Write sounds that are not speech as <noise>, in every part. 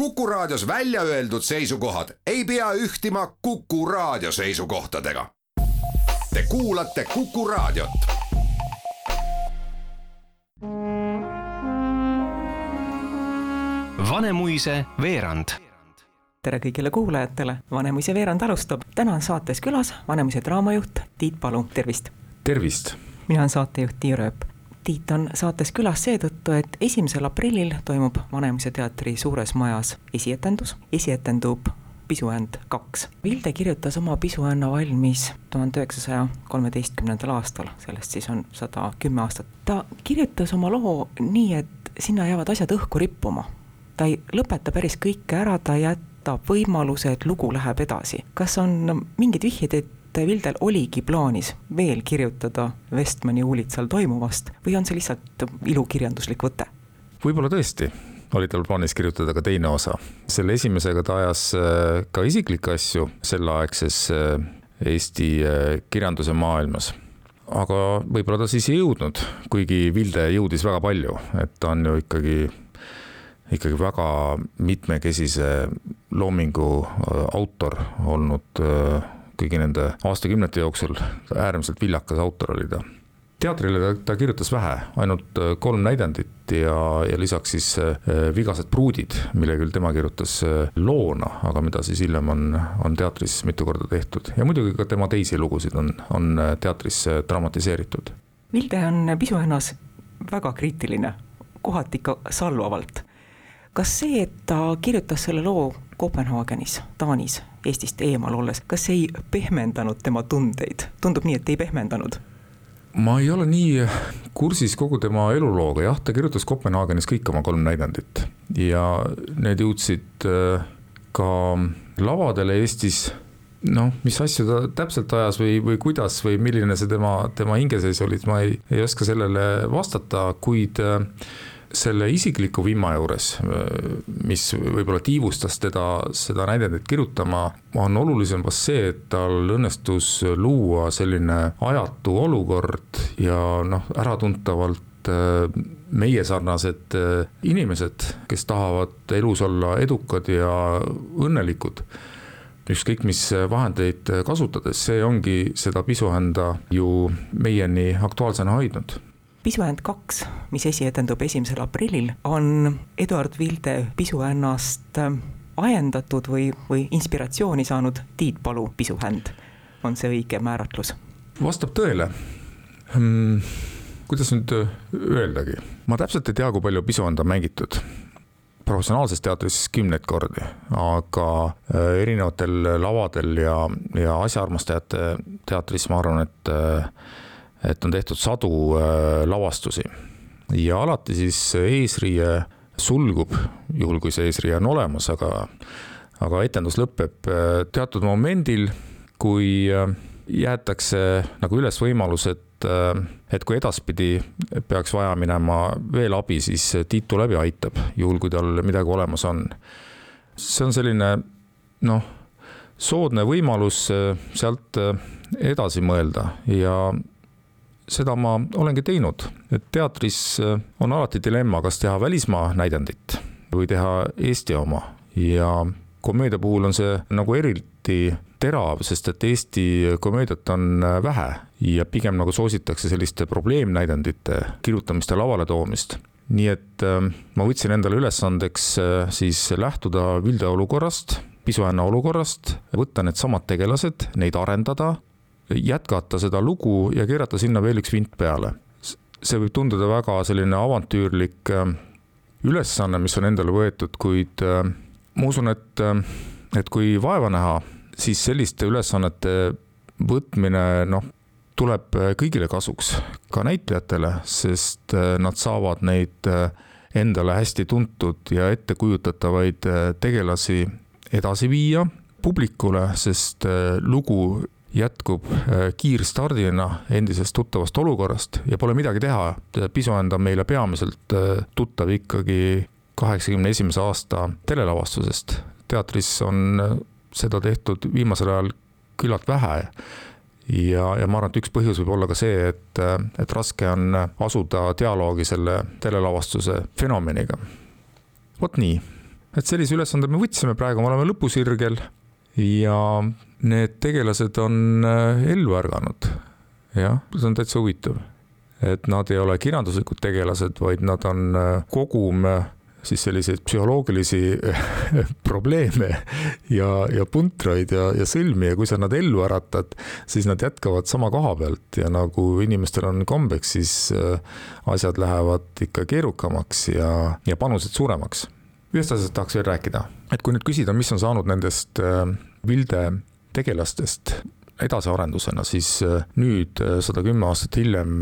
Kuku Raadios välja öeldud seisukohad ei pea ühtima Kuku Raadio seisukohtadega. Te kuulate Kuku Raadiot. Vanemuise veerand tere kõigile kuulajatele, Vanemuise veerand alustab. täna on saates külas Vanemuise draamajuht Tiit Palu, tervist. tervist. mina olen saatejuht Tiia Rööp. Tiit on saates külas seetõttu, et esimesel aprillil toimub Vanemuise teatri suures majas esietendus. esietendub Pisuänd kaks. Vilde kirjutas oma Pisuänna valmis tuhande üheksasaja kolmeteistkümnendal aastal, sellest siis on sada kümme aastat. ta kirjutas oma loo nii, et sinna jäävad asjad õhku rippuma. ta ei lõpeta päris kõike ära, ta jätab võimaluse, et lugu läheb edasi. kas on mingeid vihjeid, et Vildel oligi plaanis veel kirjutada Westmani uulitsal toimuvast või on see lihtsalt ilukirjanduslik võte? võib-olla tõesti oli tal plaanis kirjutada ka teine osa. selle esimesega ta ajas äh, ka isiklikke asju selleaegses äh, Eesti äh, kirjanduse maailmas. aga võib-olla ta siis ei jõudnud, kuigi Vilde jõudis väga palju, et ta on ju ikkagi, ikkagi väga mitmekesise loomingu autor olnud kõigi nende aastakümnete jooksul, äärmiselt viljakas autor oli ta teatrile ta, ta kirjutas vähe, ainult äh, kolm näidendit ja, ja lisaks siis äh, Vigased pruudid, mille küll tema kirjutas äh, loona, aga mida siis hiljem on, on teatris mitu korda tehtud ja muidugi ka tema teisi lugusid on, on teatris dramatiseeritud. Vilde on pisuhennas väga kriitiline, kohati ikka salvavalt. kas see, et ta kirjutas selle loo Kopenhaagenis, Taanis, Eestist eemal olles, kas ei pehmendanud tema tundeid? tundub nii, et ei pehmendanud ma ei ole nii kursis kogu tema elulooga, jah, ta kirjutas Kopenhaagenis kõik oma kolm näidendit ja need jõudsid äh, ka lavadele Eestis. noh, mis asju ta täpselt ajas või, või kuidas või milline see tema, tema hingeseis oli, ma ei, ei oska sellele vastata, kuid äh, selle isikliku vimma juures, mis võib-olla tiivustas teda seda näidendit kirjutama, on olulisem vast see, et tal õnnestus luua selline ajatu olukord ja noh, äratuntavalt äh, meie sarnased äh, inimesed, kes tahavad elus olla edukad ja õnnelikud. Ükskõik mis vahendeid kasutades, see ongi seda pisuhända ju meieni aktuaalsena hoidnud pisuänd kaks, mis esietendub esimesel aprillil, on Eduard Vilde pisuännast äh, ajendatud või, või inspiratsiooni saanud Tiit Palu pisuhänd. on see õige määratlus? vastab tõele hmm,. kuidas nüüd äh, öeldagi, ma täpselt ei tea, kui palju pisuhända on mängitud professionaalses teatris kümneid kordi, aga äh, erinevatel lavadel ja, ja asjaarmastajate teatris ma arvan, et et on tehtud sadu äh, lavastusi ja alati siis eesriie sulgub, juhul kui see eesriie on olemas, aga, aga etendus lõpeb äh, teatud momendil, kui äh, jäetakse nagu üles võimalus, et, et kui edaspidi peaks vaja minema veel abi, siis Tiit tuleb ja aitab, juhul kui tal midagi olemas on. see on selline noh, soodne võimalus sealt edasi mõelda ja seda ma olengi teinud, et teatris äh, on alati dilemma, kas teha välismaa näidendit või teha Eesti oma ja komöödia puhul on see nagu eriti terav, sest et Eesti komöödiat on äh, vähe ja pigem nagu soositakse selliste probleemnäidendite kirjutamist ja lavale toomist. nii et äh, ma võtsin endale ülesandeks siis lähtuda Vilde olukorrast, Pisuhänna olukorrast, võtta needsamad tegelased, neid arendada jätkata seda lugu ja keerata sinna veel üks vint peale. see võib tunduda väga selline avantüürlik äh, ülesanne, mis on endale võetud, kuid äh, ma usun, et, äh, et kui vaeva näha, siis selliste ülesannete võtmine, noh, tuleb kõigile kasuks, ka näitlejatele, sest nad saavad neid endale hästi tuntud ja ettekujutatavaid tegelasi edasi viia publikule, sest lugu jätkub äh, kiirstardina endisest tuttavast olukorrast ja pole midagi teha. Pisuänd on meile peamiselt äh, tuttav ikkagi kaheksakümne esimese aasta telelavastusest. teatris on äh, seda tehtud viimasel ajal küllalt vähe. ja, ja ma arvan, et üks põhjus võib olla ka see, et, et raske on asuda dialoogi selle telelavastuse fenomeniga. vot nii et sellise ülesande me võtsime, praegu me oleme lõpusirgel ja need tegelased on äh, ellu ärganud. jah, see on täitsa huvitav, et nad ei ole kirjanduslikud tegelased, vaid nad on äh, kogum äh, siis selliseid psühholoogilisi <laughs> probleeme ja, ja puntraid ja, ja sõlmi. Ja kui sa nad ellu äratad, siis nad jätkavad sama koha pealt. Ja nagu inimestel on kombeks, siis asjad lähevad ikka keerukamaks ja, ja panused suuremaks ühest asjast tahaks veel rääkida, et kui nüüd küsida, mis on saanud nendest äh, Vilde tegelastest edasiarendusena, siis äh, nüüd äh, sada kümme aastat hiljem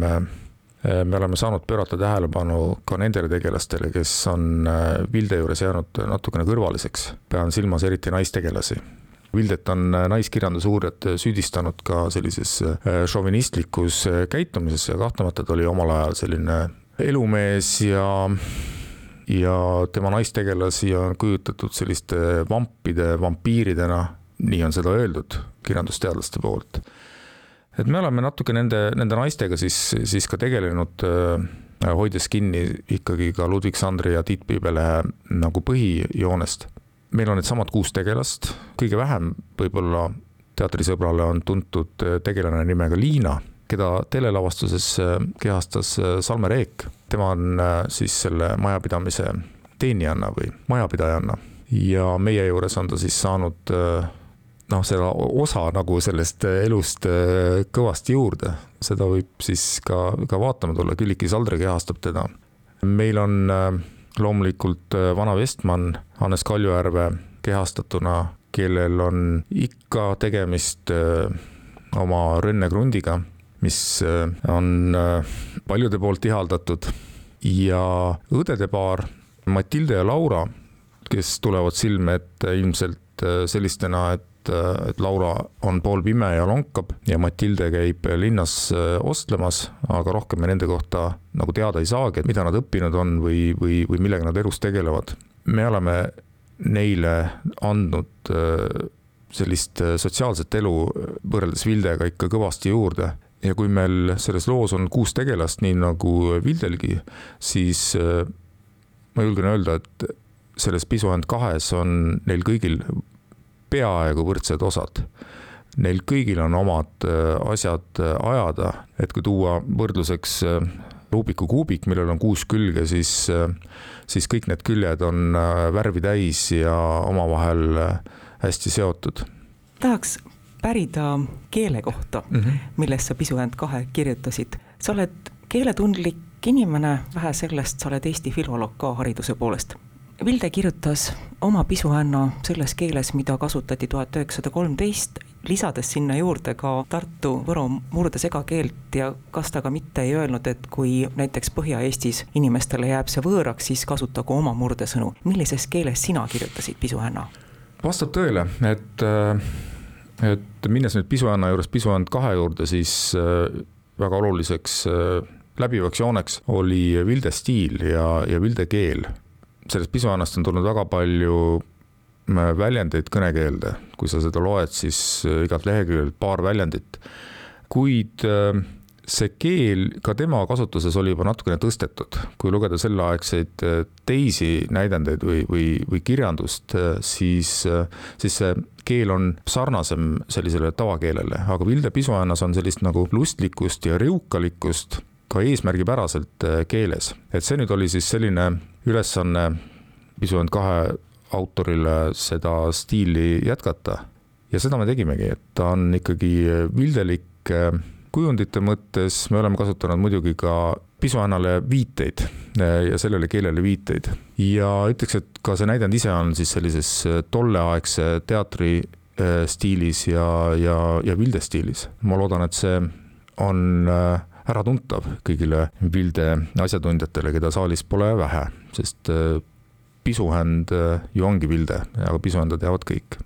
me oleme saanud pöörata tähelepanu ka nendele tegelastele, kes on Vilde juures jäänud natukene kõrvaliseks. pean silmas eriti naistegelasi. Vildet on naiskirjanduse uurijad süüdistanud ka sellises šovinistlikus käitumises ja kahtlemata ta oli omal ajal selline elumees ja ja tema naistegelasi on kujutatud selliste vampide, vampiiridena, nii on seda öeldud kirjandusteadlaste poolt. et me oleme natuke nende, nende naistega siis, siis ka tegelenud, äh, hoides kinni ikkagi ka Ludvig Sandri ja Tiit Piibelehe nagu põhijoonest. meil on needsamad kuus tegelast, kõige vähem võib-olla teatrisõbrale on tuntud tegelane nimega Liina keda telelavastuses äh, kehastas äh, Salmer Eek. tema on äh, siis selle majapidamise teenijanna või majapidajanna ja meie juures on ta siis saanud noh, seda osa nagu sellest elust kõvasti juurde, seda võib siis ka, ka vaatama tulla, Külliki Saldre kehastab teda. meil on loomulikult Vana Vestman Hannes Kaljujärve kehastatuna, kellel on ikka tegemist oma Rõnne Grundiga mis äh, on äh, paljude poolt ihaldatud ja õdede paar Matilde ja Laura, kes tulevad silme ette ilmselt äh, sellistena, et et Laura on poolpime ja lonkab ja Matilde käib linnas ostlemas, aga rohkem me nende kohta nagu teada ei saagi, et mida nad õppinud on või, või, või millega nad elus tegelevad. me oleme neile andnud sellist sotsiaalset elu võrreldes Vildega ikka kõvasti juurde ja kui meil selles loos on kuus tegelast, nii nagu Vildelgi, siis äh, ma julgen öelda, et selles Pisuand kahes on neil kõigil peaaegu võrdsed osad. Neil kõigil on omad äh, asjad äh, ajada, et kui tuua võrdluseks Rubiku kuubik, millel on kuus külge, siis, siis kõik need küljed on värvi täis ja omavahel hästi seotud. tahaks pärida keele kohta mm, -hmm. millest sa Pisujäänd kahe kirjutasid. sa oled keeletundlik inimene, vähe sellest, sa oled Eesti filoloog ka hariduse poolest. Vilde kirjutas oma pisuhänna selles keeles, mida kasutati tuhat üheksasada kolmteist, lisades sinna juurde ka Tartu, Võro murdesekakeelt ja kas ta ka mitte ei öelnud, et kui näiteks Põhja-Eestis inimestele jääb see võõraks, siis kasutagu oma murdesõnu. millises keeles sina kirjutasid pisuhänna? vastab tõele, et äh et minnes nüüd pisuanna juurest pisuand kahe juurde, siis äh, väga oluliseks äh, läbivaks jooneks oli Vilde stiil ja, ja Vilde keel. sellest pisuannast on tulnud väga palju äh, väljendeid kõnekeelde, kui sa seda loed, siis igalt leheküljelt paar väljendit. kuid see keel ka tema kasutuses oli juba natukene tõstetud, kui lugeda selleaegseid teisi näidendeid või, või, või kirjandust, siis, siis see keel on sarnasem sellisele tavakeelele, aga Vilde Pisuäänas on sellist nagu lustlikkust ja riukalikkust ka eesmärgipäraselt äh, keeles. et see nüüd oli siis selline ülesanne Pisuäänd kahe autorile seda stiili jätkata. ja seda me tegimegi, et ta on ikkagi vildelik äh, kujundite mõttes, me oleme kasutanud muidugi ka pisuannale viiteid äh, ja sellele keelele viiteid ja ütleks, et ka see näidend ise on siis sellises äh, tolleaegse teatri äh, stiilis ja, ja, ja Vilde stiilis. ma loodan, et see on äratuntav kõigile Vilde asjatundjatele, keda saalis pole vähe, sest pisuhänd ju ongi Vilde, aga pisuhända teavad kõik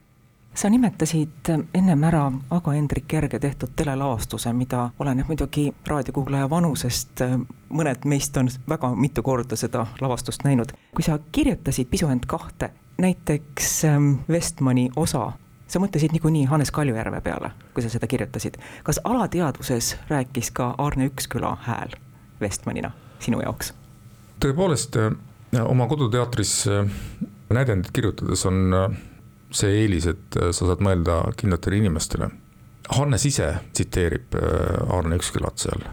sa nimetasid ennem ära Ago Hendrik Järge tehtud telelavastuse, mida oleneb muidugi raadiokuulaja vanusest, mõned meist on väga mitu korda seda lavastust näinud. kui sa kirjutasid Pisuend kahte, näiteks Vestmani ähm, osa, sa mõtlesid niikuinii Hannes Kaljujärve peale, kui sa seda kirjutasid. kas alateadvuses rääkis ka Arne Üksküla hääl Vestmanina sinu jaoks? tõepoolest, äh, oma koduteatris äh, näidendit kirjutades on äh, see eelis, et äh, sa saad mõelda kindlatele inimestele. Hannes ise tsiteerib Aarne Ükskülat seal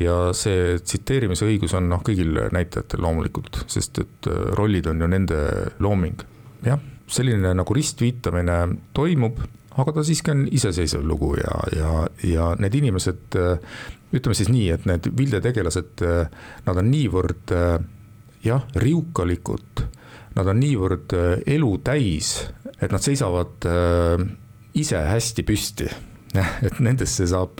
ja see tsiteerimise õigus on noh, kõigil näitajatel loomulikult, sest et rollid on ju nende looming. jah, selline nagu ristviitamine toimub, aga ta siiski on iseseisev lugu ja, ja, ja need inimesed, ütleme siis nii, et need Vilde tegelased, nad on niivõrd jah, riukalikud, nad on niivõrd elu täis, et nad seisavad ise hästi püsti et nendesse saab,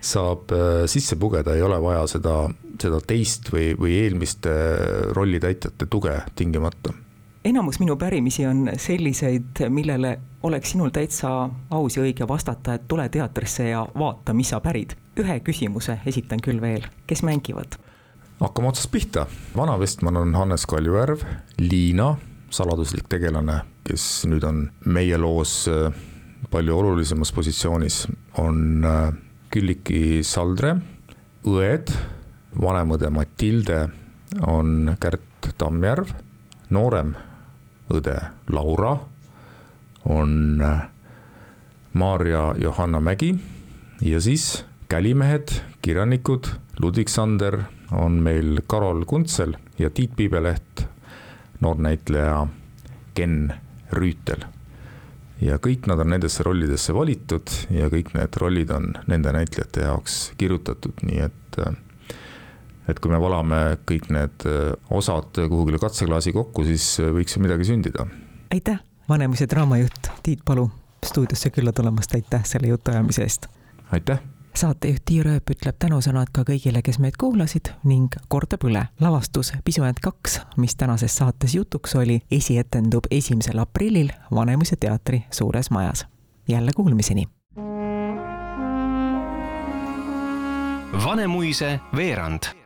saab sisse pugeda, ei ole vaja seda, seda teist või, või eelmiste rollitäitjate tuge tingimata enamus minu pärimisi on selliseid, millele oleks sinul täitsa aus ja õige vastata, et tule teatrisse ja vaata, mis sa pärid. ühe küsimuse esitan küll veel, kes mängivad? Hakkame otsast pihta, vana Vestman on Hannes Kaljujärv, Liina, saladuslik tegelane, kes nüüd on meie loos palju olulisemas positsioonis on äh, Külliki Saldre, õed, vanemõde Matilde on Kärt Tammjärv, noorem õde Laura on äh, Maarja Johanna Mägi ja siis kälimehed, kirjanikud, Ludvig Sander on meil Karol Kuntsel ja Tiit Piibeleht, noornäitleja Ken Rüütel ja kõik nad on nendesse rollidesse valitud ja kõik need rollid on nende näitlejate jaoks kirjutatud, nii et et kui me valame kõik need osad kuhugile katseklaasi kokku, siis võiks ju midagi sündida. aitäh, Vanemuise draamajuht Tiit Palu stuudiosse külla tulemast, aitäh selle jutuajamise eest! aitäh! Saatejuht Tiir Ööp ütleb tänusõnad ka kõigile, kes meid kuulasid ning kordab üle. lavastus Pisuänd kaks, mis tänases saates jutuks oli, esietendub esimesel aprillil Vanemuise teatri suures majas. jälle kuulmiseni. Vanemuise veerand